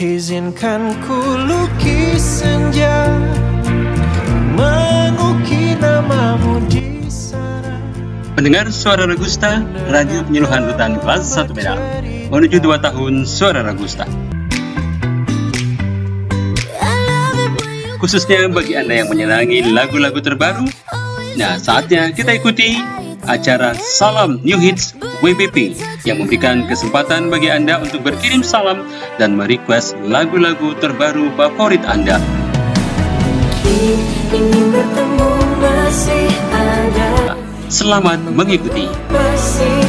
Izinkan ku lukis senja Mengukir namamu di sana. Pendengar Suara Ragusta, Radio Penyuluhan Rutan kelas 1 Medan Menuju 2 tahun Suara Ragusta. Khususnya bagi Anda yang menyenangi lagu-lagu terbaru. Nah saatnya kita ikuti acara Salam New Hits WBP yang memberikan kesempatan bagi Anda untuk berkirim salam dan merequest lagu-lagu terbaru favorit Anda. Selamat mengikuti. Masih